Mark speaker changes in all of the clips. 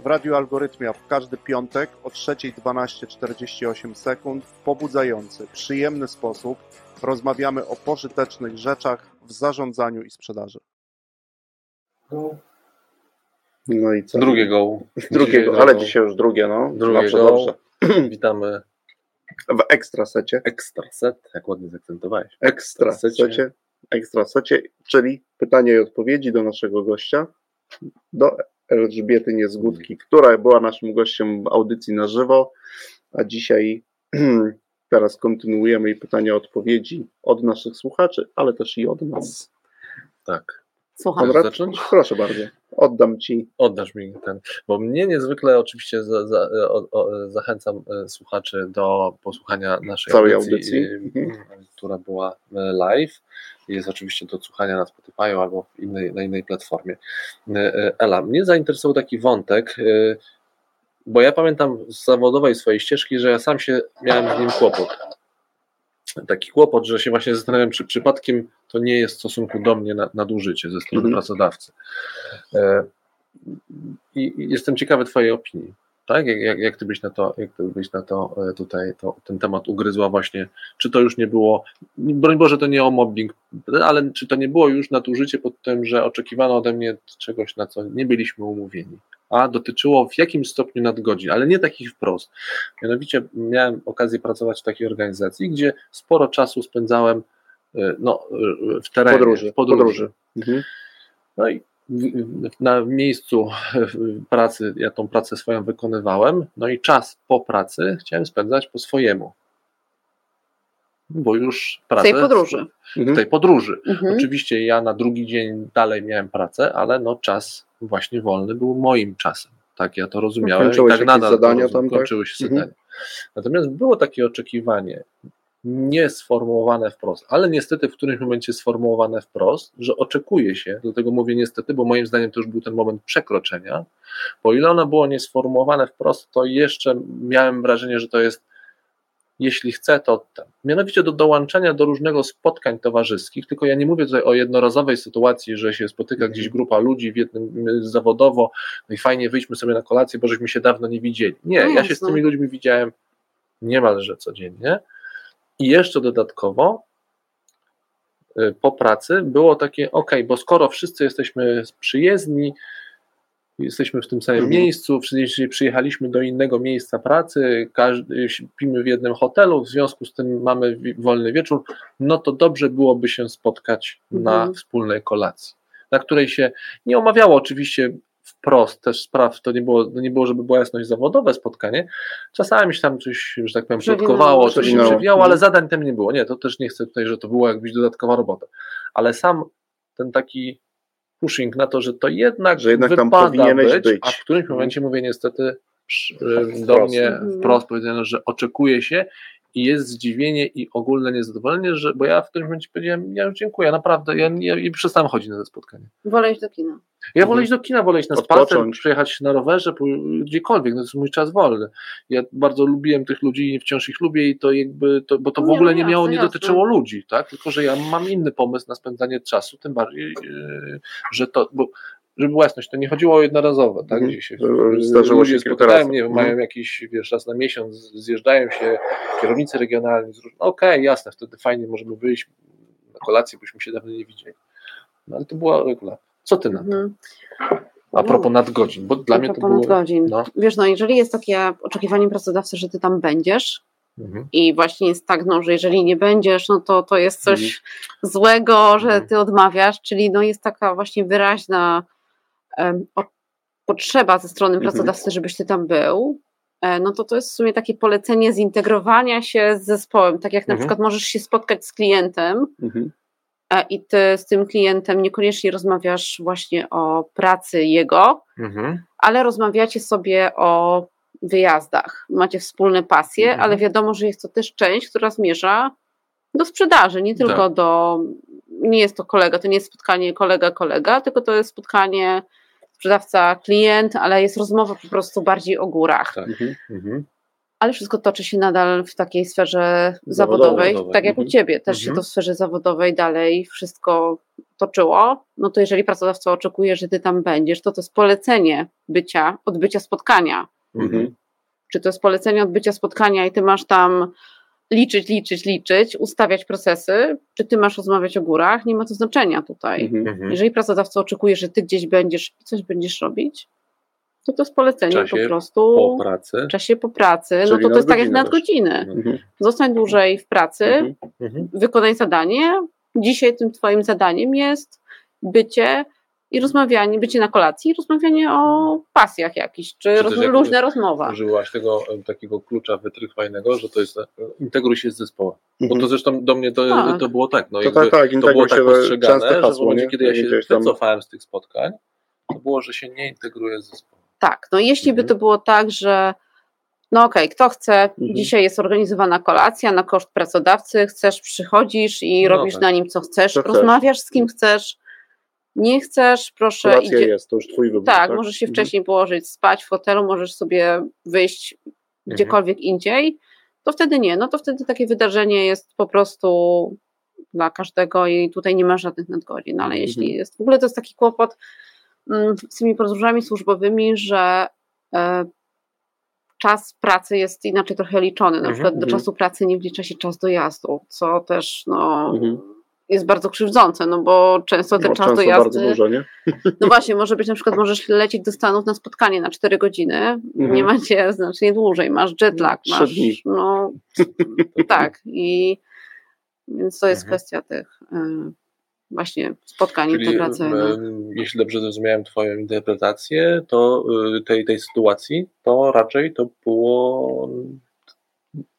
Speaker 1: W Radiu Algorytmia w każdy piątek o 3.12.48 sekund w pobudzający, przyjemny sposób rozmawiamy o pożytecznych rzeczach w zarządzaniu i sprzedaży.
Speaker 2: No i co?
Speaker 3: Drugiego.
Speaker 2: Drugiego, ale dzisiaj już drugie, no. Dobrze,
Speaker 3: Drugiego.
Speaker 2: dobrze.
Speaker 3: Witamy
Speaker 2: W ekstra secie.
Speaker 3: ekstra set, jak ładnie zaakcentowałeś.
Speaker 2: Ekstra
Speaker 3: secie.
Speaker 2: secie. Ekstra secie, czyli pytania i odpowiedzi do naszego gościa, do Elżbiety Niezgódki, która była naszym gościem w audycji na żywo, a dzisiaj teraz kontynuujemy jej pytania i odpowiedzi od naszych słuchaczy, ale też i od nas.
Speaker 3: Tak.
Speaker 4: Słucham.
Speaker 3: Konrad? zacząć?
Speaker 2: Proszę bardzo. Oddam ci.
Speaker 3: Oddasz mi ten, bo mnie niezwykle oczywiście za, za, o, o, zachęcam e, słuchaczy do posłuchania naszej
Speaker 2: Całej
Speaker 3: audycji,
Speaker 2: audycji.
Speaker 3: e,
Speaker 2: Mhm.
Speaker 3: która była e, live. Jest oczywiście do słuchania na Spotify albo w innej, na innej platformie. Ela, mnie zainteresował taki wątek, bo ja pamiętam z zawodowej swojej ścieżki, że ja sam się miałem z nim kłopot. Taki kłopot, że się właśnie zastanawiam, czy przypadkiem to nie jest w stosunku do mnie na- nadużycie ze strony
Speaker 2: Mhm.
Speaker 3: pracodawcy. E, I i jestem ciekawy Twojej opinii. Tak? Jak, jak, jak ty byś na to, jak ty byś na to e, tutaj to, ten temat ugryzła właśnie, czy to już nie było, broń Boże, to nie o mobbing, ale czy to nie było już nadużycie pod tym, że oczekiwano ode mnie czegoś, na co nie byliśmy umówieni, a dotyczyło w jakimś stopniu nadgodzin, ale nie takich wprost. Mianowicie miałem okazję pracować w takiej organizacji, gdzie sporo czasu spędzałem e, no, e, w terenie,
Speaker 2: Podróży,
Speaker 3: w podróży.
Speaker 2: podróży. Mhm.
Speaker 3: No i w- w- na miejscu w- pracy, ja tą pracę swoją wykonywałem, no i czas po pracy chciałem spędzać po swojemu. Bo już
Speaker 4: W
Speaker 3: pracę.
Speaker 4: tej podróży.
Speaker 3: W
Speaker 2: Mhm.
Speaker 3: tej podróży.
Speaker 4: Mhm.
Speaker 3: Oczywiście ja na drugi dzień dalej miałem pracę, ale no czas właśnie wolny był moim czasem. Tak ja to rozumiałem.
Speaker 2: Kończyłeś
Speaker 3: I tak nadal
Speaker 2: zadania tam, tak?
Speaker 3: kończyły się
Speaker 2: Mhm.
Speaker 3: zadania. Natomiast było takie oczekiwanie, nie sformułowane wprost, ale niestety w którymś momencie sformułowane wprost, że oczekuje się, dlatego mówię niestety, bo moim zdaniem to już był ten moment przekroczenia, bo ile ono było niesformułowane wprost, to jeszcze miałem wrażenie, że to jest jeśli chcę, to ten. Mianowicie do dołączenia do różnego spotkań towarzyskich, tylko ja nie mówię tutaj o jednorazowej sytuacji, że się spotyka gdzieś grupa ludzi w jednym y, zawodowo, no i fajnie wyjdźmy sobie na kolację, bo żeśmy się dawno nie widzieli. Nie,
Speaker 4: No
Speaker 3: ja się z tymi ludźmi widziałem niemalże codziennie i jeszcze dodatkowo y, po pracy było takie, ok, bo skoro wszyscy jesteśmy przyjezdni, jesteśmy w tym samym
Speaker 2: Mhm.
Speaker 3: miejscu, wszyscy przyjechaliśmy do innego miejsca pracy, każdy śpimy w jednym hotelu, w związku z tym mamy wolny wieczór, no to dobrze byłoby się spotkać na
Speaker 4: Mhm.
Speaker 3: wspólnej kolacji, na której się nie omawiało oczywiście wprost też spraw, to nie było, nie było, żeby była jasność zawodowe spotkanie, czasami się tam coś, że tak powiem, plotkowało, coś się przewijało, ale
Speaker 2: Mhm.
Speaker 3: zadań tym nie było, nie, to też nie chcę tutaj, że to była jakbyś dodatkowa robota, ale sam ten taki pushing na to, że to jednak,
Speaker 2: Że jednak
Speaker 3: wypada być,
Speaker 2: być.
Speaker 3: a w którymś momencie mówię niestety przy- do
Speaker 2: Wprost.
Speaker 3: mnie wprost powiedziano, że oczekuje się i jest zdziwienie i ogólne niezadowolenie, że, bo ja w którymś momencie powiedziałem, ja już dziękuję, naprawdę, ja, ja, ja przestałem chodzić na te spotkanie.
Speaker 4: Wolę iść do kina.
Speaker 3: Ja wolę iść do kina, wolę iść na spacer,
Speaker 2: Mhm.
Speaker 3: Przejechać na rowerze, gdziekolwiek, no to jest mój czas wolny. Ja bardzo lubiłem tych ludzi i wciąż ich lubię i to jakby, to, bo to w
Speaker 4: Nie,
Speaker 3: ogóle
Speaker 4: no
Speaker 3: nie miało,
Speaker 4: jasne,
Speaker 3: nie
Speaker 4: jasne.
Speaker 3: dotyczyło ludzi, tak? Tylko, że ja mam inny pomysł na spędzanie czasu, tym bardziej, yy, że to, bo żeby była jasność, to nie chodziło o jednorazowe, tak?
Speaker 2: Mhm.
Speaker 3: Gdzie się
Speaker 2: Zdarzyło
Speaker 3: ludzie
Speaker 2: się
Speaker 3: spotykają, nie wiem,
Speaker 2: Mhm.
Speaker 3: mają jakiś, wiesz, raz na miesiąc, zjeżdżają się kierownicy regionalni, z róż- no okej, jasne, wtedy fajnie możemy wyjść na kolację, byśmy się dawno nie widzieli. No ale to była regula. Co ty na to?
Speaker 4: Mhm.
Speaker 3: A propos nadgodzin, bo dla
Speaker 4: A
Speaker 3: mnie to
Speaker 4: propos
Speaker 3: było...
Speaker 4: nadgodzin.
Speaker 3: No.
Speaker 4: Wiesz, no jeżeli jest takie oczekiwanie pracodawcy, że ty tam będziesz
Speaker 3: Mhm.
Speaker 4: i właśnie jest tak, no, że jeżeli nie będziesz, no to to jest coś
Speaker 3: Mhm.
Speaker 4: złego, że
Speaker 3: Mhm.
Speaker 4: ty odmawiasz, czyli no jest taka właśnie wyraźna potrzeba ze strony
Speaker 2: Mhm.
Speaker 4: pracodawcy, żebyś ty tam był, e, no to to jest w sumie takie polecenie zintegrowania się z zespołem. Tak jak na
Speaker 3: Mhm.
Speaker 4: przykład możesz się spotkać z klientem,
Speaker 2: Mhm.
Speaker 4: e, i ty z tym klientem niekoniecznie rozmawiasz właśnie o pracy jego,
Speaker 3: Mhm.
Speaker 4: ale rozmawiacie sobie o wyjazdach. Macie wspólne pasje,
Speaker 3: Mhm.
Speaker 4: ale wiadomo, że jest to też część, która zmierza do sprzedaży, nie tylko
Speaker 3: Tak.
Speaker 4: do. Nie jest to kolega, to nie jest spotkanie kolega-kolega, tylko to jest spotkanie sprzedawca-klient, ale jest rozmowa po prostu bardziej o górach.
Speaker 3: Tak.
Speaker 2: Mhm.
Speaker 3: Mhm.
Speaker 4: ale wszystko toczy się nadal w takiej sferze
Speaker 3: Zawodowej.
Speaker 4: zawodowej,
Speaker 3: Zawodowej.
Speaker 4: tak jak u
Speaker 3: Mhm.
Speaker 4: ciebie, też się
Speaker 3: Mhm.
Speaker 4: to w sferze zawodowej dalej wszystko toczyło, no to jeżeli pracodawca oczekuje, że ty tam będziesz, to to jest polecenie bycia, odbycia spotkania.
Speaker 2: Mhm.
Speaker 4: Czy to jest polecenie odbycia spotkania i ty masz tam liczyć, liczyć, liczyć, ustawiać procesy, czy ty masz rozmawiać o górach, nie ma to znaczenia tutaj.
Speaker 2: Mhm.
Speaker 3: Mhm.
Speaker 4: Jeżeli pracodawca oczekuje, że ty gdzieś będziesz i coś będziesz robić, to to jest polecenie po prostu
Speaker 3: Po pracy.
Speaker 4: w czasie po pracy, no
Speaker 2: Czyli
Speaker 4: to to jest tak jak
Speaker 2: nadgodziny
Speaker 4: nadgodziny.
Speaker 2: Mhm.
Speaker 4: Zostań dłużej w pracy,
Speaker 2: Mhm.
Speaker 3: Mhm.
Speaker 4: wykonaj zadanie. Dzisiaj tym twoim zadaniem jest bycie i rozmawianie, bycie na kolacji i rozmawianie o pasjach jakichś, czy
Speaker 3: Czy
Speaker 4: roz,
Speaker 3: jak-
Speaker 4: luźna rozmowa.
Speaker 3: Użyłaś tego e, takiego klucza wytrychwajnego, że to jest e, integruj się z zespołem. Bo
Speaker 2: Mhm.
Speaker 3: to zresztą do mnie to,
Speaker 4: Tak.
Speaker 3: to było tak. No,
Speaker 2: To
Speaker 3: jakby
Speaker 2: tak, tak,
Speaker 3: to było tak
Speaker 2: się
Speaker 3: postrzegane,
Speaker 2: częste
Speaker 3: że w momencie, kiedy ja się wycofałem z tych spotkań, to było, że się nie integruję z zespołem.
Speaker 4: Tak, no jeśli by
Speaker 3: Mhm.
Speaker 4: to było tak, że no okej, kto chce,
Speaker 2: Mhm.
Speaker 4: dzisiaj jest organizowana kolacja na koszt pracodawcy, chcesz, przychodzisz i
Speaker 3: No
Speaker 4: robisz
Speaker 3: tak.
Speaker 4: na nim co chcesz,
Speaker 2: Co chcesz.
Speaker 4: rozmawiasz z kim chcesz, nie chcesz, proszę,
Speaker 2: Kolacja
Speaker 4: idzie,
Speaker 2: jest, to już twój wybór.
Speaker 4: tak, możesz się
Speaker 2: Mhm.
Speaker 4: wcześniej położyć, spać w hotelu, możesz sobie wyjść gdziekolwiek indziej, to wtedy nie, no to wtedy takie wydarzenie jest po prostu dla każdego i tutaj nie ma żadnych nadgodzin, ale
Speaker 2: Mhm.
Speaker 4: jeśli jest, w ogóle to jest taki kłopot mm, z tymi podróżami służbowymi, że e, czas pracy jest inaczej trochę liczony, na
Speaker 3: Mhm,
Speaker 4: przykład do
Speaker 2: mhm.
Speaker 4: czasu pracy nie wlicza się czas dojazdu, co też no,
Speaker 2: Mhm.
Speaker 4: Jest bardzo krzywdzące, no bo często ten
Speaker 2: Bo
Speaker 4: czas
Speaker 2: często
Speaker 4: dojazdu
Speaker 2: bardzo dużo, nie?
Speaker 4: no właśnie, może być na przykład, możesz lecieć do Stanów na spotkanie na 4 godziny,
Speaker 2: Mhm.
Speaker 4: nie macie znacznie dłużej, masz jetlag, masz,
Speaker 2: dni.
Speaker 4: no tak i więc to jest
Speaker 3: Mhm.
Speaker 4: kwestia tych y, właśnie spotkań
Speaker 3: Czyli
Speaker 4: integracyjnych.
Speaker 3: e, jeśli dobrze zrozumiałem Twoją interpretację, to e, tej, tej sytuacji, to raczej to było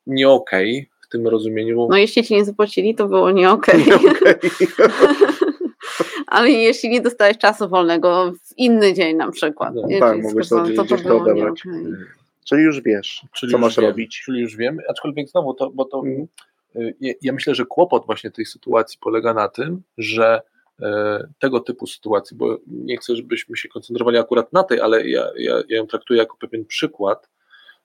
Speaker 3: nie okej w tym rozumieniu. bo-
Speaker 4: No jeśli ci nie zapłacili, to było nie okej.
Speaker 2: Okej.
Speaker 4: Ale jeśli nie dostałeś czasu wolnego w inny dzień na przykład,
Speaker 3: No,
Speaker 4: nie,
Speaker 2: tak, mogłeś
Speaker 4: to, to
Speaker 2: gdzieś to
Speaker 4: nie
Speaker 2: odebrać.
Speaker 4: okej.
Speaker 2: Czyli już wiesz,
Speaker 3: Czyli
Speaker 2: co
Speaker 3: już
Speaker 2: masz
Speaker 3: wiem,
Speaker 2: robić.
Speaker 3: Czyli już wiem, aczkolwiek znowu to, bo to
Speaker 2: Mhm.
Speaker 3: y, ja- ja myślę, że kłopot właśnie tej sytuacji polega na tym, że e, tego typu sytuacji, bo nie chcę, żebyśmy się koncentrowali akurat na tej, ale ja, ja, ja ją traktuję jako pewien przykład,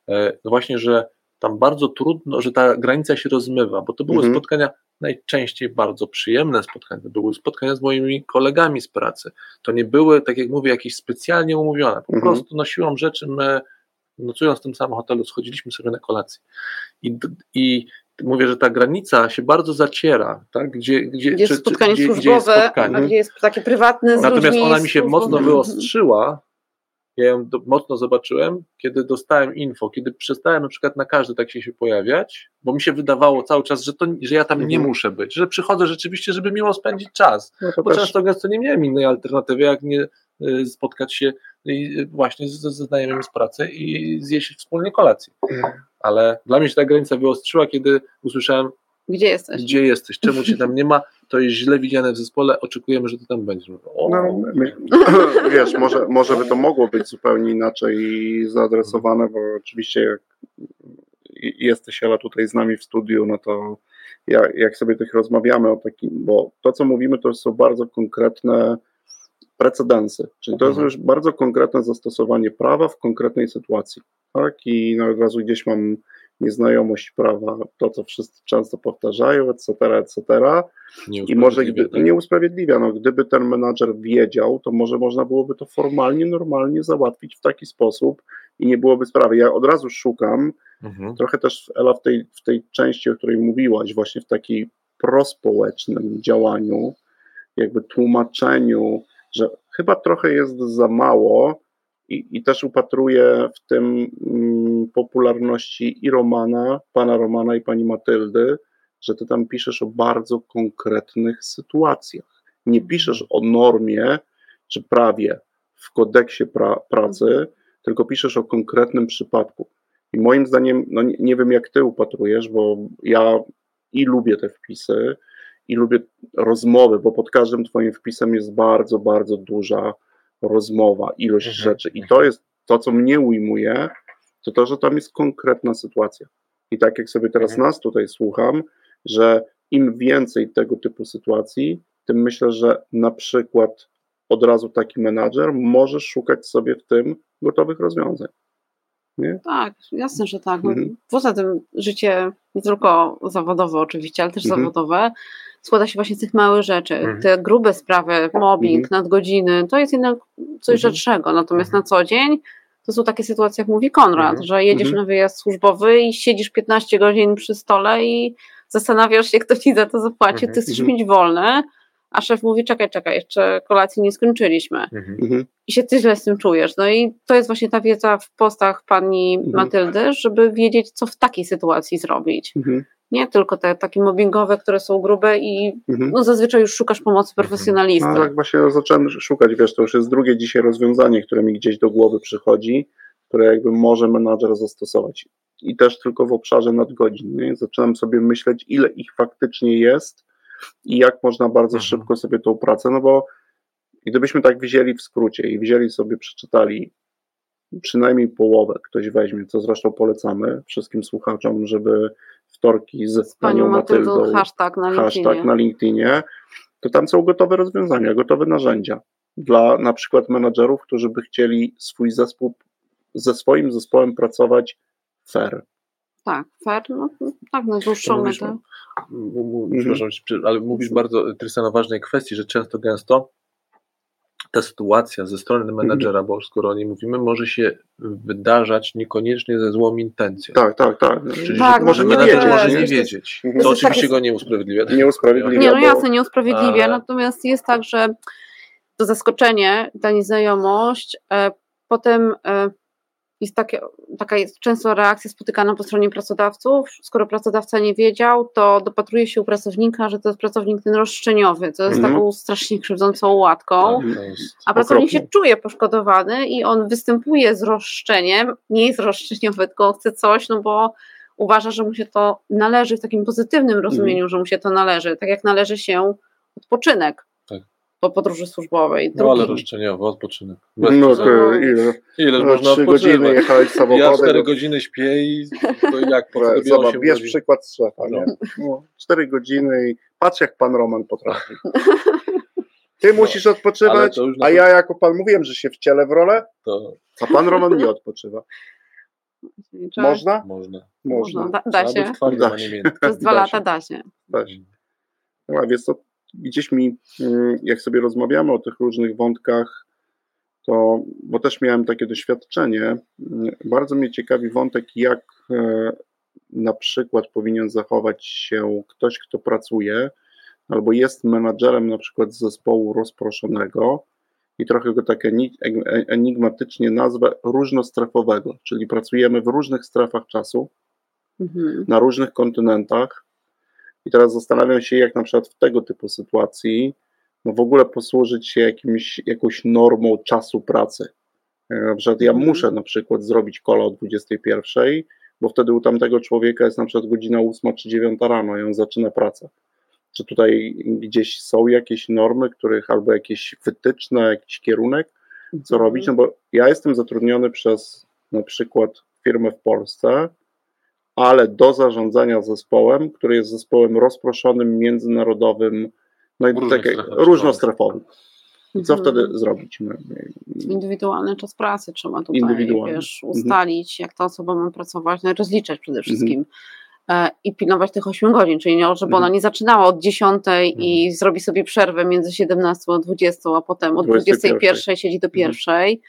Speaker 3: e, no właśnie, że tam bardzo trudno, że ta granica się rozmywa, bo to były
Speaker 2: Mhm.
Speaker 3: spotkania najczęściej bardzo przyjemne spotkania, to były spotkania z moimi kolegami z pracy, to nie były, tak jak mówię, jakieś specjalnie umówione, po
Speaker 2: Mhm.
Speaker 3: prostu no siłą rzeczy my nocując w tym samym hotelu, schodziliśmy sobie na kolację. I, i mówię, że ta granica się bardzo zaciera, tak? Gdzie, gdzie,
Speaker 4: Gdzie jest spotkanie
Speaker 3: gdzie,
Speaker 4: służbowe,
Speaker 3: gdzie jest spotkanie.
Speaker 4: a gdzie jest takie prywatne z
Speaker 3: Natomiast
Speaker 4: ludźmi
Speaker 3: ona mi się mocno wyostrzyła. Ja ją do, mocno zobaczyłem, kiedy dostałem info, kiedy przestałem na przykład na każdy tak się, pojawiać, bo mi się wydawało cały czas, że, to, że ja tam nie
Speaker 2: Mhm.
Speaker 3: muszę być, że przychodzę rzeczywiście, żeby miło spędzić czas.
Speaker 2: No to
Speaker 3: Bo
Speaker 2: też,
Speaker 3: często gęsto nie miałem innej alternatywy, jak nie y, spotkać się y, właśnie ze znajomymi z pracy i zjeść wspólnie kolację. Ale dla mnie się ta granica wyostrzyła, kiedy usłyszałem,
Speaker 4: Gdzie jesteś?
Speaker 3: gdzie jesteś, czemu cię tam nie ma, to jest źle widziane w zespole, oczekujemy, że ty tam będziesz. Mówię, O,
Speaker 2: no, my, wiesz, może, może by to mogło być zupełnie inaczej zaadresowane, bo oczywiście jak jesteś Ela tutaj z nami w studiu, no to jak, jak sobie tych rozmawiamy o takim, bo to co mówimy to są bardzo konkretne precedensy, czyli to jest
Speaker 3: Mhm.
Speaker 2: już bardzo konkretne zastosowanie prawa w konkretnej sytuacji, tak, i no, od razu gdzieś mam nieznajomość prawa, to co wszyscy często powtarzają, etc., etc., i może gdy,
Speaker 3: tak?
Speaker 2: nie usprawiedliwia, no, gdyby ten menadżer wiedział, to może można byłoby to formalnie, normalnie załatwić w taki sposób i nie byłoby sprawy. Ja od razu szukam,
Speaker 3: Mhm.
Speaker 2: trochę też Ela w tej, w tej części, o której mówiłaś, właśnie w takiej prospołecznym działaniu, jakby tłumaczeniu, że chyba trochę jest za mało i, i też upatruję w tym mm, popularności i Romana, pana Romana i pani Matyldy, że ty tam piszesz o bardzo konkretnych sytuacjach. Nie piszesz o normie czy prawie w kodeksie pra, pracy, tylko piszesz o konkretnym przypadku. I moim zdaniem, no nie, nie wiem jak ty upatrujesz, bo ja i lubię te wpisy, i lubię rozmowy, bo pod każdym twoim wpisem jest bardzo, bardzo duża rozmowa, ilość
Speaker 3: Mhm,
Speaker 2: rzeczy. I
Speaker 3: mhm.
Speaker 2: to jest to, co mnie ujmuje, to to, że tam jest konkretna sytuacja. I tak jak sobie teraz
Speaker 3: Mhm.
Speaker 2: nas tutaj słucham, że im więcej tego typu sytuacji, tym myślę, że na przykład od razu taki menadżer może szukać sobie w tym gotowych rozwiązań. Nie?
Speaker 4: Tak, jasne, że tak. No,
Speaker 2: Mhm.
Speaker 4: Poza tym życie nie tylko zawodowe oczywiście, ale też
Speaker 2: Mhm.
Speaker 4: zawodowe składa się właśnie z tych małych rzeczy.
Speaker 3: Mhm.
Speaker 4: Te grube sprawy, mobbing, nadgodziny, to jest jednak coś
Speaker 2: Mhm.
Speaker 4: rzadszego. Natomiast
Speaker 3: Mhm.
Speaker 4: na co dzień to są takie sytuacje, jak mówi Konrad,
Speaker 3: Mhm.
Speaker 4: że jedziesz
Speaker 2: Mhm.
Speaker 4: na wyjazd służbowy i siedzisz 15 godzin przy stole i zastanawiasz się, kto ci za to zapłaci,
Speaker 3: Mhm.
Speaker 4: ty chcesz
Speaker 2: Mhm.
Speaker 4: mieć wolne, a szef mówi, czekaj, czekaj, jeszcze kolacji nie skończyliśmy
Speaker 3: Mhm.
Speaker 2: Mhm.
Speaker 4: i się ty źle z tym czujesz. No i to jest właśnie ta wiedza w postach pani
Speaker 2: Mhm.
Speaker 4: Matyldy, żeby wiedzieć, co w takiej sytuacji zrobić.
Speaker 2: Mhm.
Speaker 4: Nie tylko te takie mobbingowe, które są grube i
Speaker 2: Mhm.
Speaker 4: no zazwyczaj już szukasz pomocy profesjonalisty.
Speaker 2: No tak właśnie zacząłem szukać, wiesz, to już jest drugie dzisiaj rozwiązanie, które mi gdzieś do głowy przychodzi, które jakby może menadżer zastosować. I też tylko w obszarze nadgodzin. Nie? Zaczynam sobie myśleć, ile ich faktycznie jest i jak można bardzo
Speaker 3: Mhm.
Speaker 2: szybko sobie tą pracę, no bo gdybyśmy tak wzięli w skrócie i wzięli sobie, przeczytali przynajmniej połowę, ktoś weźmie, co zresztą polecamy wszystkim słuchaczom, żeby wtorki z,
Speaker 4: Z panią Matyldą hashtag na LinkedInie.
Speaker 2: hashtag na LinkedInie, to tam są gotowe rozwiązania, gotowe narzędzia dla na przykład menadżerów, którzy by chcieli swój zespół, ze swoim zespołem pracować fair.
Speaker 4: Tak, fair, no tak.
Speaker 3: M- m-
Speaker 2: Mhm.
Speaker 3: Przepraszam, ale mówisz bardzo, Trystian, o ważnej kwestii, że często gęsto ta sytuacja ze strony menadżera, bo skoro o niej mówimy, może się wydarzać niekoniecznie ze złą intencją.
Speaker 2: Tak, tak, tak.
Speaker 3: Czyli
Speaker 4: Tak,
Speaker 3: że może
Speaker 2: nie wiedzieć.
Speaker 3: może nie wiedzieć.
Speaker 2: Mhm.
Speaker 3: To
Speaker 4: jest
Speaker 3: oczywiście go nie usprawiedliwia.
Speaker 2: Nie usprawiedliwia.
Speaker 4: Nie, no jasne, nie usprawiedliwia,
Speaker 3: Ale-
Speaker 4: natomiast jest tak, że to zaskoczenie, ta nieznajomość, e, potem e, jest takie, taka jest często reakcja spotykana po stronie pracodawców. Skoro pracodawca nie wiedział, to dopatruje się u pracownika, że to jest pracownik ten roszczeniowy, co jest
Speaker 2: Mhm.
Speaker 4: taką strasznie krzywdzącą łatką.
Speaker 3: Tak, jest-
Speaker 4: A pracownik
Speaker 2: Okropnie.
Speaker 4: się czuje poszkodowany i on występuje z roszczeniem, nie jest roszczeniowy, tylko chce coś, no bo uważa, że mu się to należy w takim pozytywnym rozumieniu, że mu się to należy, tak jak należy się odpoczynek Po podróży służbowej.
Speaker 3: No ale
Speaker 4: Drugi-
Speaker 3: roszczeniowy odpoczynek. Bez
Speaker 2: No to ile?
Speaker 3: Ileż
Speaker 2: No,
Speaker 3: można
Speaker 2: trzy godziny
Speaker 3: odpoczywać?
Speaker 2: jechałeś
Speaker 3: Ja
Speaker 2: samochodem.
Speaker 3: 4
Speaker 2: no,
Speaker 3: godziny śpię i to jak po
Speaker 2: Zobacz,
Speaker 3: 8
Speaker 2: bierz
Speaker 3: godzin?
Speaker 2: przykład z szefa, nie? No, 4 godziny i patrz jak pan Roman potrafi. Ty musisz
Speaker 3: ale
Speaker 2: odpoczywać,
Speaker 3: to
Speaker 2: a
Speaker 3: to-
Speaker 2: ja jako pan mówiłem, że się wcielę w rolę,
Speaker 3: To
Speaker 2: a pan Roman nie odpoczywa.
Speaker 4: Czy-
Speaker 2: Można?
Speaker 3: można.
Speaker 2: Można.
Speaker 4: Da, da się.
Speaker 2: Da
Speaker 3: miękki.
Speaker 4: Przez dwa
Speaker 2: da
Speaker 4: lata
Speaker 2: się.
Speaker 4: da się.
Speaker 2: Da się. No, a wiesz co, gdzieś mi, mm, jak sobie rozmawiamy o tych różnych wątkach, to, bo też miałem takie doświadczenie, mm, bardzo mnie ciekawi wątek, jak e, na przykład powinien zachować się ktoś, kto pracuje, albo jest menadżerem na przykład zespołu rozproszonego i trochę go tak eni- e- enigmatycznie nazwę różnostrefowego, czyli pracujemy w różnych strefach czasu,
Speaker 4: Mhm.
Speaker 2: na różnych kontynentach. I teraz zastanawiam się, jak na przykład w tego typu sytuacji no w ogóle posłużyć się jakimś, jakąś normą czasu pracy. E, Na przykład ja
Speaker 4: Mhm.
Speaker 2: muszę na przykład zrobić kola o 21, bo wtedy u tamtego człowieka jest na przykład godzina 8 czy 9 rano i on zaczyna pracę. Czy tutaj gdzieś są jakieś normy, których albo jakieś wytyczne, jakiś kierunek, co
Speaker 4: Mhm.
Speaker 2: robić? No bo ja jestem zatrudniony przez na przykład firmę w Polsce, ale do zarządzania zespołem, który jest zespołem rozproszonym, międzynarodowym, no i takie,
Speaker 3: strefach
Speaker 2: różnostrefowym. I co
Speaker 4: Mhm.
Speaker 2: wtedy zrobić?
Speaker 4: Indywidualny czas pracy trzeba tutaj wiesz,
Speaker 2: Mhm.
Speaker 4: ustalić, jak ta osoba ma pracować, no i rozliczać przede wszystkim. E, I pilnować tych 8 godzin, czyli nie, żeby
Speaker 2: Mhm.
Speaker 4: ona nie zaczynała od 10 i zrobi sobie przerwę między 17 a 20, a potem od
Speaker 2: 21.
Speaker 4: 21 siedzi do
Speaker 2: Mhm.
Speaker 4: pierwszej.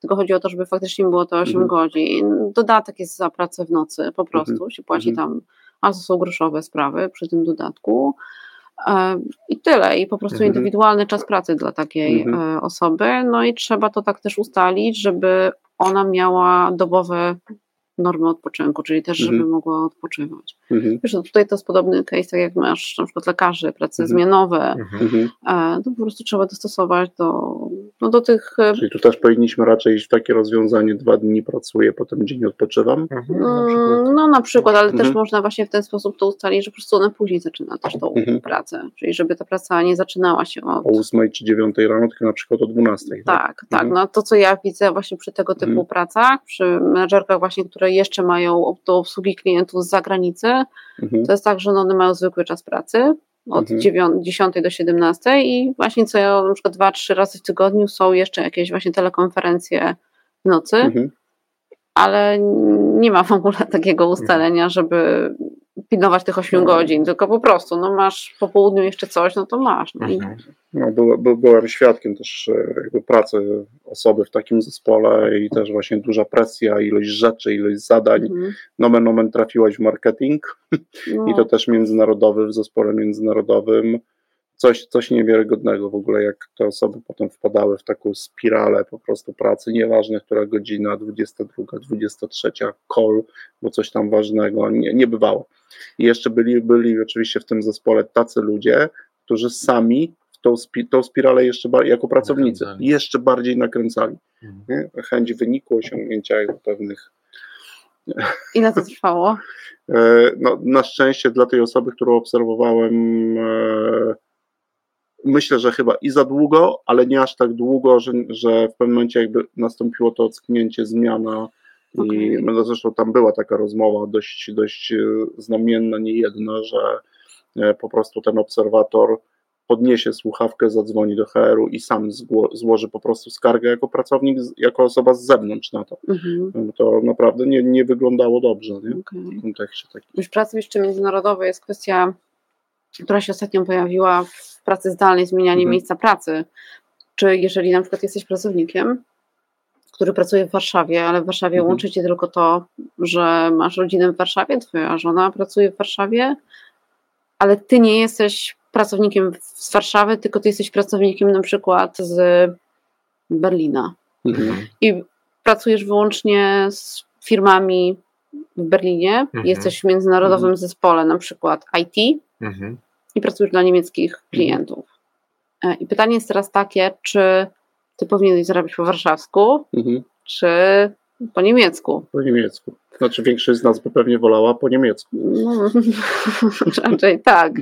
Speaker 4: Tylko chodzi o to, żeby faktycznie było to 8
Speaker 2: Mhm.
Speaker 4: godzin. Dodatek jest za pracę w nocy, po prostu
Speaker 2: Mhm.
Speaker 4: się płaci
Speaker 2: Mhm.
Speaker 4: tam, a to są groszowe sprawy przy tym dodatku. E, I tyle. I po prostu
Speaker 2: Mhm.
Speaker 4: indywidualny czas pracy dla takiej
Speaker 2: Mhm.
Speaker 4: e, osoby. No i trzeba to tak też ustalić, żeby ona miała dobowe normy odpoczynku, czyli też, żeby
Speaker 2: Mhm.
Speaker 4: mogła odpoczywać.
Speaker 2: Mhm,
Speaker 4: Wiesz, no tutaj to jest podobny case, tak jak masz na przykład lekarzy, prace
Speaker 2: Mhm.
Speaker 4: zmianowe,
Speaker 3: Mhm.
Speaker 2: mhm.
Speaker 4: e, to po prostu trzeba dostosować do, no do tych e,
Speaker 2: Czyli tu też powinniśmy raczej iść w takie rozwiązanie, dwa dni pracuję, potem dzień odpoczywam.
Speaker 3: Mhm. Na przykład.
Speaker 4: No na przykład, ale też
Speaker 2: Mhm.
Speaker 4: można właśnie w ten sposób to ustalić, że po prostu ona później zaczyna też tą
Speaker 2: Mhm.
Speaker 4: pracę, czyli żeby ta praca nie zaczynała się od...
Speaker 2: O 8 czy 9 rano, tylko na przykład o 12.
Speaker 4: Tak, tak.
Speaker 2: Mhm.
Speaker 4: No to, co ja widzę właśnie przy tego typu
Speaker 2: Mhm.
Speaker 4: pracach, przy menedżerkach właśnie, które jeszcze mają do obsługi klientów z zagranicy,
Speaker 2: Mhm.
Speaker 4: to jest tak, że no one mają zwykły czas pracy od
Speaker 2: Mhm.
Speaker 4: 9, 10 do 17 i właśnie co ja na przykład dwa, trzy razy w tygodniu są jeszcze jakieś właśnie telekonferencje w nocy,
Speaker 2: Mhm.
Speaker 4: ale nie ma w ogóle takiego ustalenia, żeby pilnować tych 8 godzin, tylko po prostu, no masz po południu jeszcze coś, no to masz. No
Speaker 3: Mhm.
Speaker 2: No, by, by, byłem świadkiem też e, jakby pracy osoby w takim zespole i też właśnie duża presja, ilość rzeczy, ilość zadań.
Speaker 4: Mhm.
Speaker 2: Nomen nomen trafiłaś w marketing
Speaker 4: No,
Speaker 2: i to też międzynarodowy, w zespole międzynarodowym. Coś, coś niewiarygodnego w ogóle, jak te osoby potem wpadały w taką spiralę po prostu pracy, nieważne która godzina, 22, 23, call, bo coś tam ważnego, nie, nie bywało. I jeszcze byli, byli oczywiście w tym zespole tacy ludzie, którzy sami w tą, spi, tą spiralę jeszcze jako pracownicy
Speaker 3: Nakręcali.
Speaker 2: jeszcze bardziej nakręcali.
Speaker 3: Mhm.
Speaker 2: Nie? Chęć wyniku, osiągnięcia pewnych
Speaker 4: ile to trwało?
Speaker 2: E, No, na szczęście dla tej osoby, którą obserwowałem, e, myślę, że chyba i za długo, ale nie aż tak długo, że, że w pewnym momencie jakby nastąpiło to ocknięcie, zmiana. I
Speaker 4: Okej.
Speaker 2: no, zresztą tam była taka rozmowa dość, dość e, znamienna, nie jedna, że e, po prostu ten obserwator podniesie słuchawkę, zadzwoni do HR-u i sam zgło- złoży po prostu skargę jako pracownik, jako osoba z zewnątrz na to.
Speaker 4: Mhm.
Speaker 2: No, To naprawdę nie, nie wyglądało dobrze nie?
Speaker 4: okej.
Speaker 2: w kontekście takim.
Speaker 4: Już pracy jeszcze międzynarodowej jest kwestia, która się ostatnio pojawiła w pracy zdalnej, zmienianie
Speaker 2: Mhm.
Speaker 4: miejsca pracy. Czy jeżeli na przykład jesteś pracownikiem, który pracuje w Warszawie, ale w Warszawie
Speaker 2: Mhm.
Speaker 4: łączy cię tylko to, że masz rodzinę w Warszawie, twoja żona pracuje w Warszawie, ale ty nie jesteś pracownikiem z Warszawy, tylko ty jesteś pracownikiem na przykład z Berlina
Speaker 2: Mhm.
Speaker 4: i pracujesz wyłącznie z firmami w Berlinie,
Speaker 3: Mhm.
Speaker 4: jesteś w międzynarodowym zespole, na przykład IT
Speaker 3: Mhm.
Speaker 4: I pracujesz dla niemieckich klientów. E, I pytanie jest teraz takie, czy ty powinieneś zarabiać po warszawsku,
Speaker 2: Mhm.
Speaker 4: czy po niemiecku?
Speaker 2: Po niemiecku. Znaczy większość z nas by pewnie wolała po niemiecku.
Speaker 4: No, raczej tak.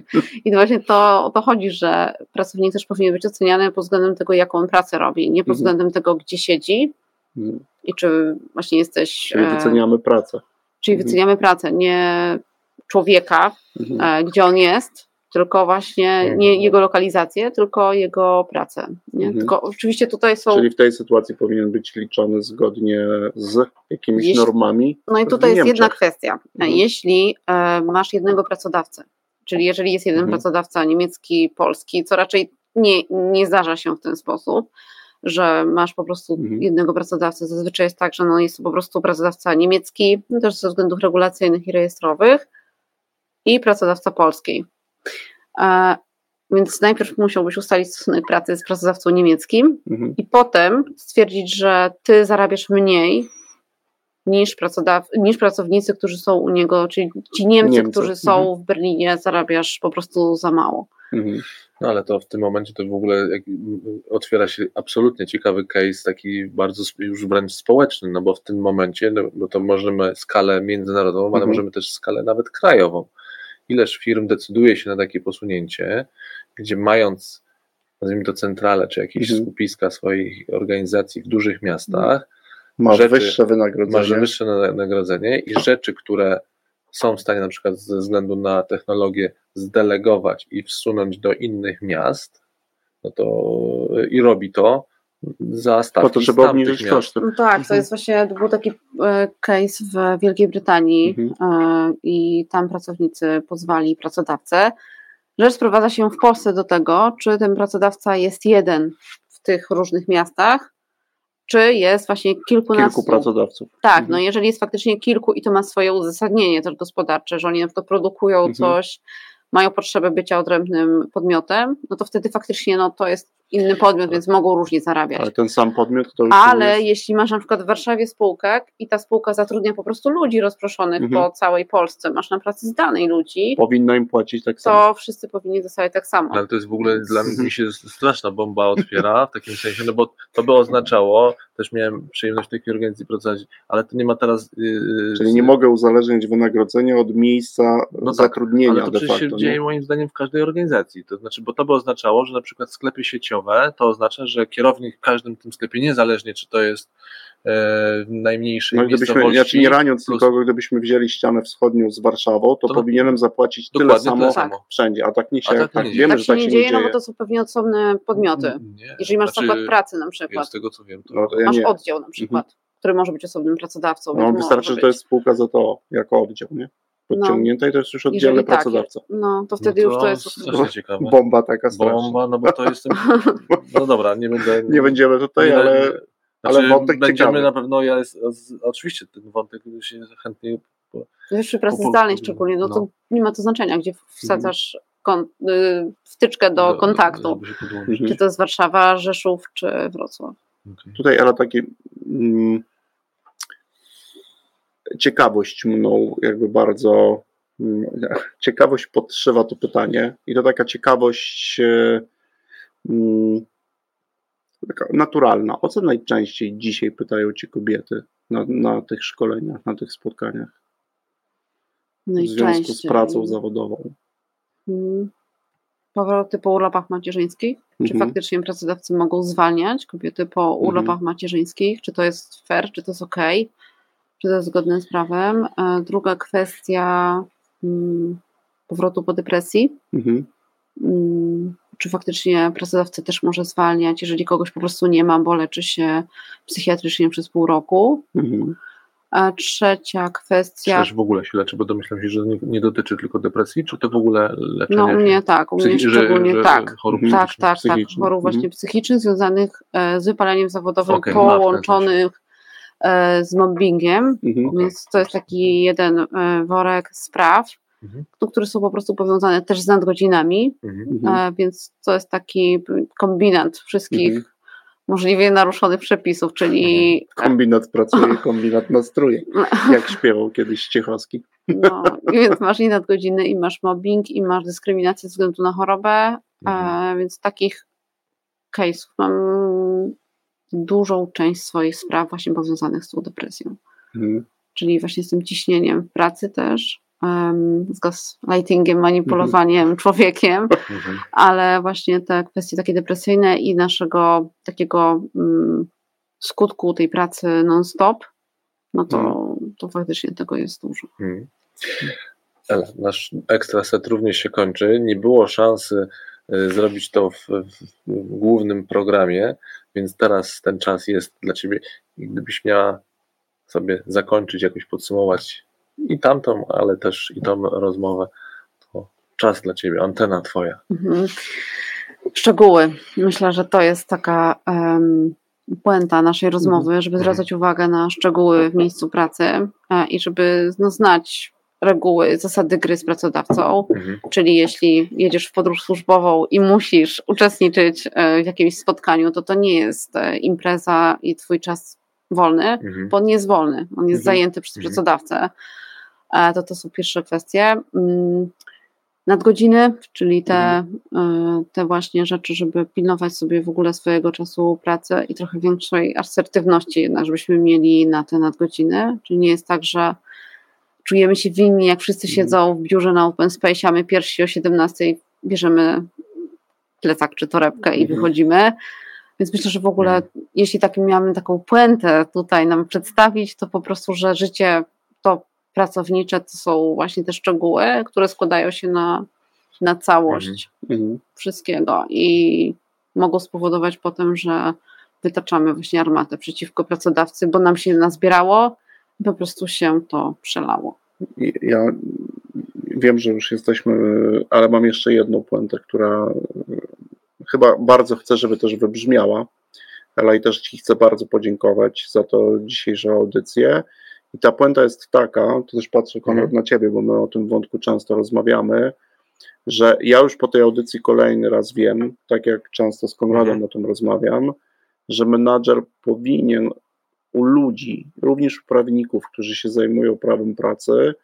Speaker 4: I właśnie to o to chodzi, że pracownik też powinien być oceniany pod względem tego, jaką on pracę robi, nie pod
Speaker 2: Mhm.
Speaker 4: względem tego, gdzie siedzi
Speaker 2: Mhm.
Speaker 4: i czy właśnie jesteś...
Speaker 2: Czyli
Speaker 4: e,
Speaker 2: wyceniamy pracę.
Speaker 4: Czyli
Speaker 2: Mhm.
Speaker 4: wyceniamy pracę, nie człowieka,
Speaker 2: Mhm.
Speaker 4: e, gdzie on jest, tylko właśnie nie jego lokalizację, tylko jego pracę. Nie?
Speaker 2: Mhm.
Speaker 4: Tylko oczywiście tutaj są.
Speaker 2: Czyli w tej sytuacji powinien być liczony zgodnie z jakimiś
Speaker 4: Jeśli-
Speaker 2: normami.
Speaker 4: No i tutaj jest jedna kwestia.
Speaker 2: Mhm.
Speaker 4: Jeśli e, masz jednego pracodawcę, czyli jeżeli jest jeden
Speaker 2: Mhm.
Speaker 4: pracodawca niemiecki, polski, co raczej nie, nie zdarza się w ten sposób, że masz po prostu
Speaker 2: Mhm.
Speaker 4: jednego pracodawcę. Zazwyczaj jest tak, że no jest to po prostu pracodawca niemiecki, no też ze względów regulacyjnych i rejestrowych, i pracodawca polski. Więc najpierw musiałbyś ustalić stosunek pracy z pracodawcą niemieckim
Speaker 2: Mhm.
Speaker 4: i potem stwierdzić, że ty zarabiasz mniej niż, pracodaw- niż pracownicy, którzy są u niego, czyli ci Niemcy,
Speaker 2: Niemcy.
Speaker 4: którzy są
Speaker 2: Mhm.
Speaker 4: w Berlinie, zarabiasz po prostu za mało.
Speaker 2: Mhm.
Speaker 3: No ale to w tym momencie to w ogóle otwiera się absolutnie ciekawy case, taki bardzo sp- już wręcz społeczny, no bo w tym momencie, no, bo to możemy skalę międzynarodową, ale
Speaker 2: Mhm.
Speaker 3: możemy też skalę nawet krajową. Ileż firm decyduje się na takie posunięcie, gdzie mając, nazwijmy to centralę, czy jakieś
Speaker 2: Mhm.
Speaker 3: skupiska swoich organizacji w dużych miastach,
Speaker 2: Masz
Speaker 3: Rzeczy-
Speaker 2: wyższe wynagrodzenie.
Speaker 3: masz wyższe na- nagrodzenie i rzeczy, które są w stanie na przykład ze względu na technologię zdelegować i wsunąć do innych miast, no to i robi to za stawki
Speaker 2: po to, żeby obniżyć
Speaker 3: miast.
Speaker 2: koszty.
Speaker 4: No tak, to
Speaker 2: Mhm.
Speaker 4: jest właśnie, to był taki e, case w Wielkiej Brytanii
Speaker 2: Mhm.
Speaker 4: e, i tam pracownicy pozwali pracodawcę. Rzecz sprowadza się w Polsce do tego, czy ten pracodawca jest jeden w tych różnych miastach, czy jest właśnie kilkunastu.
Speaker 2: Kilku pracodawców.
Speaker 4: Tak,
Speaker 2: Mhm.
Speaker 4: no jeżeli jest faktycznie kilku i to ma swoje uzasadnienie też gospodarcze, że oni na przykład produkują
Speaker 2: Mhm.
Speaker 4: coś, mają potrzebę bycia odrębnym podmiotem, no to wtedy faktycznie no, to jest inny podmiot, więc mogą różnie zarabiać.
Speaker 2: Ale ten sam podmiot to już
Speaker 4: Ale
Speaker 2: jest...
Speaker 4: jeśli masz na przykład w Warszawie spółkę i ta spółka zatrudnia po prostu ludzi rozproszonych
Speaker 2: Mhm.
Speaker 4: po całej Polsce, masz na pracy zdalnej ludzi,
Speaker 2: powinna im płacić tak samo.
Speaker 4: to wszyscy powinni dostać tak samo.
Speaker 3: Ale to jest w ogóle dla mnie się straszna bomba otwiera w takim sensie, no bo to by oznaczało, też miałem przyjemność w takiej organizacji pracować, ale to nie ma teraz. Yy,
Speaker 2: Czyli nie mogę uzależnić wynagrodzenia od miejsca
Speaker 3: No tak,
Speaker 2: zatrudnienia
Speaker 3: Ale to
Speaker 2: de
Speaker 3: przecież
Speaker 2: facto.
Speaker 3: się
Speaker 2: nie?
Speaker 3: dzieje moim zdaniem w każdej organizacji. To znaczy, bo to by oznaczało, że na przykład sklepy sieciowe to oznacza, że kierownik w każdym tym sklepie, niezależnie czy to jest e, w najmniejszej
Speaker 2: No, gdybyśmy,
Speaker 3: miejscowości.
Speaker 2: ja ci nie raniąc
Speaker 3: plus-
Speaker 2: nikogo, gdybyśmy wzięli ścianę wschodnią z Warszawą, to,
Speaker 3: To-
Speaker 2: powinienem zapłacić tyle samo
Speaker 3: tyle samo.
Speaker 2: wszędzie, a tak nie się,
Speaker 3: A tak
Speaker 2: tak,
Speaker 3: nie
Speaker 2: wiemy,
Speaker 4: tak
Speaker 2: że
Speaker 4: się
Speaker 2: tak
Speaker 4: nie
Speaker 2: się
Speaker 4: dzieje,
Speaker 2: nie
Speaker 4: no
Speaker 2: dzieje.
Speaker 4: bo to są pewnie osobne podmioty.
Speaker 3: Nie,
Speaker 4: Jeżeli masz
Speaker 3: znaczy,
Speaker 4: zakład pracy na
Speaker 3: Ja
Speaker 4: przykład,
Speaker 3: z tego co wiem, to
Speaker 2: No, to ja
Speaker 4: masz
Speaker 2: nie.
Speaker 4: oddział na przykład, który który może być osobnym pracodawcą.
Speaker 2: No, wystarczy, że to jest spółka ZOO jako oddział, nie? Podciągnięta i to jest już oddzielny
Speaker 4: tak,
Speaker 2: pracodawca.
Speaker 4: No, to wtedy
Speaker 3: no
Speaker 4: już to jest.
Speaker 3: strasznie ciekawe.
Speaker 2: Bomba taka straszna.
Speaker 3: Bomba, no bo to jest. No dobra, nie będę.
Speaker 2: Nie będziemy tutaj,
Speaker 3: nie-
Speaker 2: ale
Speaker 3: Znaczy,
Speaker 2: ale wątek
Speaker 3: będziemy
Speaker 2: ciekawy.
Speaker 3: na pewno, ja jest, oczywiście ten wątek się chętnie
Speaker 4: Wiesz, przy pracy zdalnej szczególnie, no to
Speaker 3: no.
Speaker 4: nie ma to znaczenia, gdzie wsadzasz kon, y, wtyczkę do kontaktu.
Speaker 2: Mhm.
Speaker 4: Czy to jest Warszawa, Rzeszów, czy Wrocław.
Speaker 3: Okej.
Speaker 2: Tutaj, ale takie mm, ciekawość mną jakby bardzo mm, ciekawość podszywa to pytanie i to taka ciekawość e, mm, taka naturalna. O co najczęściej dzisiaj pytają Cię kobiety na, na tych szkoleniach, na tych spotkaniach w związku z pracą zawodową?
Speaker 4: Mm. Powroty po urlopach macierzyńskich. Czy
Speaker 2: Mhm.
Speaker 4: faktycznie pracodawcy mogą zwalniać kobiety po
Speaker 2: Mhm.
Speaker 4: urlopach macierzyńskich? Czy to jest fair? Czy to jest ok? Czy to jest zgodne z prawem? E, Druga kwestia mm, powrotu po depresji.
Speaker 2: Mhm.
Speaker 4: Mm, Czy faktycznie pracodawca też może zwalniać, jeżeli kogoś po prostu nie ma, bo leczy się psychiatrycznie przez pół roku?
Speaker 2: Mhm.
Speaker 4: A trzecia kwestia.
Speaker 3: Czy też w ogóle się leczy, bo domyślam się, że nie, nie dotyczy tylko depresji, czy to w ogóle leczenie?
Speaker 4: No u mnie tak, u mnie
Speaker 3: psychi- że-
Speaker 4: szczególnie
Speaker 3: że
Speaker 4: tak.
Speaker 3: chorób
Speaker 2: Mhm.
Speaker 4: Tak, tak, tak. Chorób właśnie
Speaker 2: Mhm.
Speaker 4: psychicznych związanych e, z wypaleniem zawodowym
Speaker 3: ten
Speaker 4: połączonych z mobbingiem.
Speaker 2: Mhm.
Speaker 4: Więc to jest taki jeden e, worek spraw,
Speaker 3: Mhm.
Speaker 4: no, które są po prostu powiązane też z nadgodzinami,
Speaker 3: Mhm.
Speaker 4: E, więc to jest taki kombinat wszystkich
Speaker 2: Mhm.
Speaker 4: możliwie naruszonych przepisów, czyli
Speaker 2: Kombinat pracuje, kombinat nastruje, jak śpiewał kiedyś Ciechowski.
Speaker 4: no, i więc masz i nadgodziny, i masz mobbing, i masz dyskryminację ze względu na chorobę,
Speaker 3: Mhm.
Speaker 4: e, więc takich case'ów mam dużą część swoich spraw właśnie powiązanych z tą depresją.
Speaker 2: Mhm.
Speaker 4: czyli właśnie z tym ciśnieniem w pracy też, em, z gaslightingiem, manipulowaniem człowiekiem,
Speaker 3: Mhm.
Speaker 4: ale właśnie te kwestie takie depresyjne i naszego takiego mm, skutku tej pracy non-stop, no to, to faktycznie tego jest dużo.
Speaker 3: Mhm. Ela, nasz ekstra set również się kończy. Nie było szansy zrobić to w, w, głównym programie, więc teraz ten czas jest dla Ciebie. Gdybyś miała sobie zakończyć, jakoś podsumować i tamtą, ale też i tą rozmowę, to czas dla Ciebie, antena Twoja.
Speaker 4: Mhm. Szczegóły. Myślę, że to jest taka um, puenta naszej rozmowy, żeby zwracać uwagę na szczegóły w miejscu pracy e, i żeby no, znać reguły, zasady gry z pracodawcą.
Speaker 3: Mhm.
Speaker 4: Czyli jeśli jedziesz w podróż służbową i musisz uczestniczyć e, w jakimś spotkaniu, to to nie jest e, impreza i twój czas wolny,
Speaker 3: Mhm.
Speaker 4: bo on nie jest wolny, on jest
Speaker 2: Mhm.
Speaker 4: zajęty przez
Speaker 3: Mhm.
Speaker 4: pracodawcę. E, To to są pierwsze kwestie. Mm, Nadgodziny, czyli te,
Speaker 3: Mhm.
Speaker 4: te właśnie rzeczy, żeby pilnować sobie w ogóle swojego czasu pracy i trochę większej asertywności jednak, żebyśmy mieli na te nadgodziny. Czyli nie jest tak, że czujemy się winni, jak wszyscy
Speaker 2: Mhm.
Speaker 4: siedzą w biurze na open space, a my pierwsi o 17 bierzemy plecak czy torebkę i
Speaker 2: Mhm.
Speaker 4: wychodzimy. Więc myślę, że w ogóle, jeśli tak miałabym taką puentę tutaj nam przedstawić, to po prostu, że życie to pracownicze to są właśnie te szczegóły, które składają się na, na całość
Speaker 2: Mhm.
Speaker 4: wszystkiego i mogą spowodować potem, że wytaczamy właśnie armatę przeciwko pracodawcy, bo nam się nazbierało po prostu się to przelało.
Speaker 2: Ja wiem, że już jesteśmy, ale mam jeszcze jedną puentę, która chyba bardzo chcę, żeby też wybrzmiała. Ela i też Ci chcę bardzo podziękować za to dzisiejszą audycję. I ta puenta jest taka, to też patrzę Konrad
Speaker 3: Mhm.
Speaker 2: na Ciebie, bo my o tym wątku często rozmawiamy, że ja już po tej audycji kolejny raz wiem, tak jak często z Konradem
Speaker 3: Mhm.
Speaker 2: o tym rozmawiam, że menadżer powinien u ludzi, również u prawników, którzy się zajmują prawem pracy,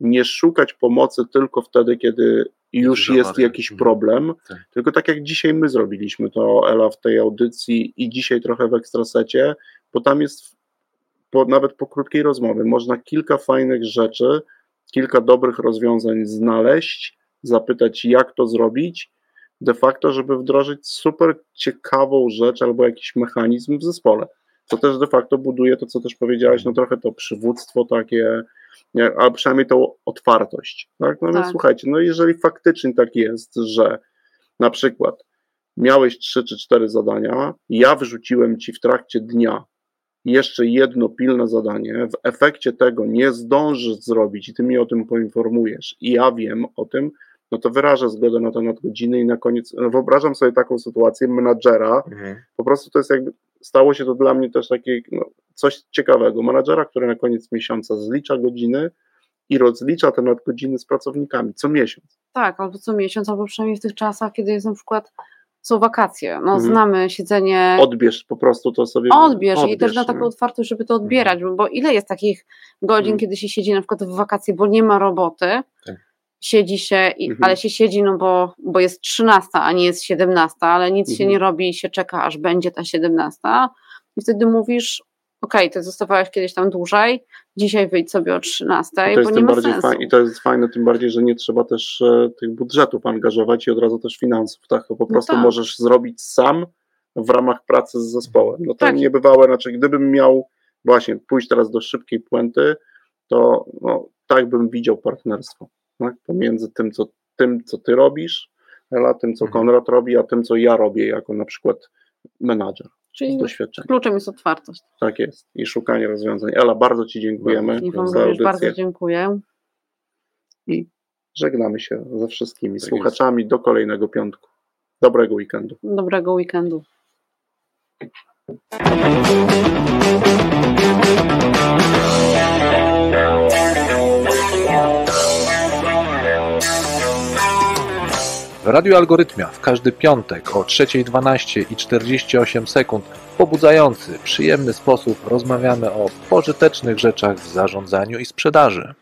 Speaker 2: nie szukać pomocy tylko wtedy, kiedy już
Speaker 3: Jest
Speaker 2: jakiś
Speaker 3: Mhm.
Speaker 2: problem,
Speaker 3: Tak.
Speaker 2: tylko tak jak dzisiaj my zrobiliśmy to, Ela, w tej audycji i dzisiaj trochę w Ekstrasecie, bo tam jest, po, nawet po krótkiej rozmowie, można kilka fajnych rzeczy, kilka dobrych rozwiązań znaleźć, zapytać, jak to zrobić, de facto, żeby wdrożyć super ciekawą rzecz albo jakiś mechanizm w zespole. Co też de facto buduje to, co też powiedziałeś, no trochę to przywództwo takie, a przynajmniej tą otwartość. Tak? No więc
Speaker 4: Tak.
Speaker 2: słuchajcie, no jeżeli faktycznie tak jest, że na przykład miałeś trzy czy cztery zadania, ja wyrzuciłem ci w trakcie dnia jeszcze jedno pilne zadanie, w efekcie tego nie zdążysz zrobić i ty mnie o tym poinformujesz i ja wiem o tym, no to wyrażę zgodę na te nadgodziny i na koniec, no wyobrażam sobie taką sytuację menadżera,
Speaker 3: Mhm.
Speaker 2: po prostu to jest jakby, stało się to dla mnie też takie no, coś ciekawego, menadżera, który na koniec miesiąca zlicza godziny i rozlicza te nadgodziny z pracownikami co miesiąc.
Speaker 4: Tak, albo co miesiąc, albo przynajmniej w tych czasach, kiedy jest na przykład są wakacje. No,
Speaker 2: Mhm.
Speaker 4: znamy siedzenie.
Speaker 2: Odbierz po prostu to sobie.
Speaker 4: Odbierz, i też na taką otwartość, żeby to odbierać, bo ile jest takich godzin,
Speaker 2: Mhm.
Speaker 4: kiedy się siedzi na przykład w wakacje, bo nie ma roboty,
Speaker 3: Tak.
Speaker 4: Siedzi się, i,
Speaker 2: Mhm.
Speaker 4: ale się siedzi, no bo, bo jest 13, a nie jest 17, ale nic się
Speaker 2: Mhm.
Speaker 4: nie robi i się czeka, aż będzie ta 17 i wtedy mówisz, okej, ty zostawałeś kiedyś tam dłużej, dzisiaj wyjdź sobie o 13,
Speaker 2: I to
Speaker 4: bo
Speaker 2: jest
Speaker 4: nie ma sensu.
Speaker 2: fajne, I to jest fajne, tym bardziej, że nie trzeba też e, tych budżetów angażować i od razu też finansów. Tak? Po prostu
Speaker 4: tak.
Speaker 2: możesz zrobić sam w ramach pracy z zespołem. No to
Speaker 4: Tak.
Speaker 2: niebywałe, znaczy gdybym miał właśnie pójść teraz do szybkiej puenty, to no, tak bym widział partnerstwo tak? pomiędzy tym co, tym, co ty robisz, Ela, tym, co
Speaker 3: Mhm.
Speaker 2: Konrad robi, a tym, co ja robię jako na przykład menadżer z
Speaker 4: Czyli kluczem jest otwartość.
Speaker 2: Tak jest. I szukanie rozwiązań. Ela, bardzo Ci dziękujemy
Speaker 4: I Wam
Speaker 2: za
Speaker 4: również bardzo
Speaker 2: audycję.
Speaker 4: dziękuję.
Speaker 2: i żegnamy się ze wszystkimi
Speaker 3: Tak
Speaker 2: słuchaczami do kolejnego piątku. Dobrego weekendu.
Speaker 4: Dobrego weekendu.
Speaker 3: W Radiu Algorytmia w każdy piątek o 3.12 i 48 sekund pobudzający, przyjemny sposób rozmawiamy o pożytecznych rzeczach w zarządzaniu i sprzedaży.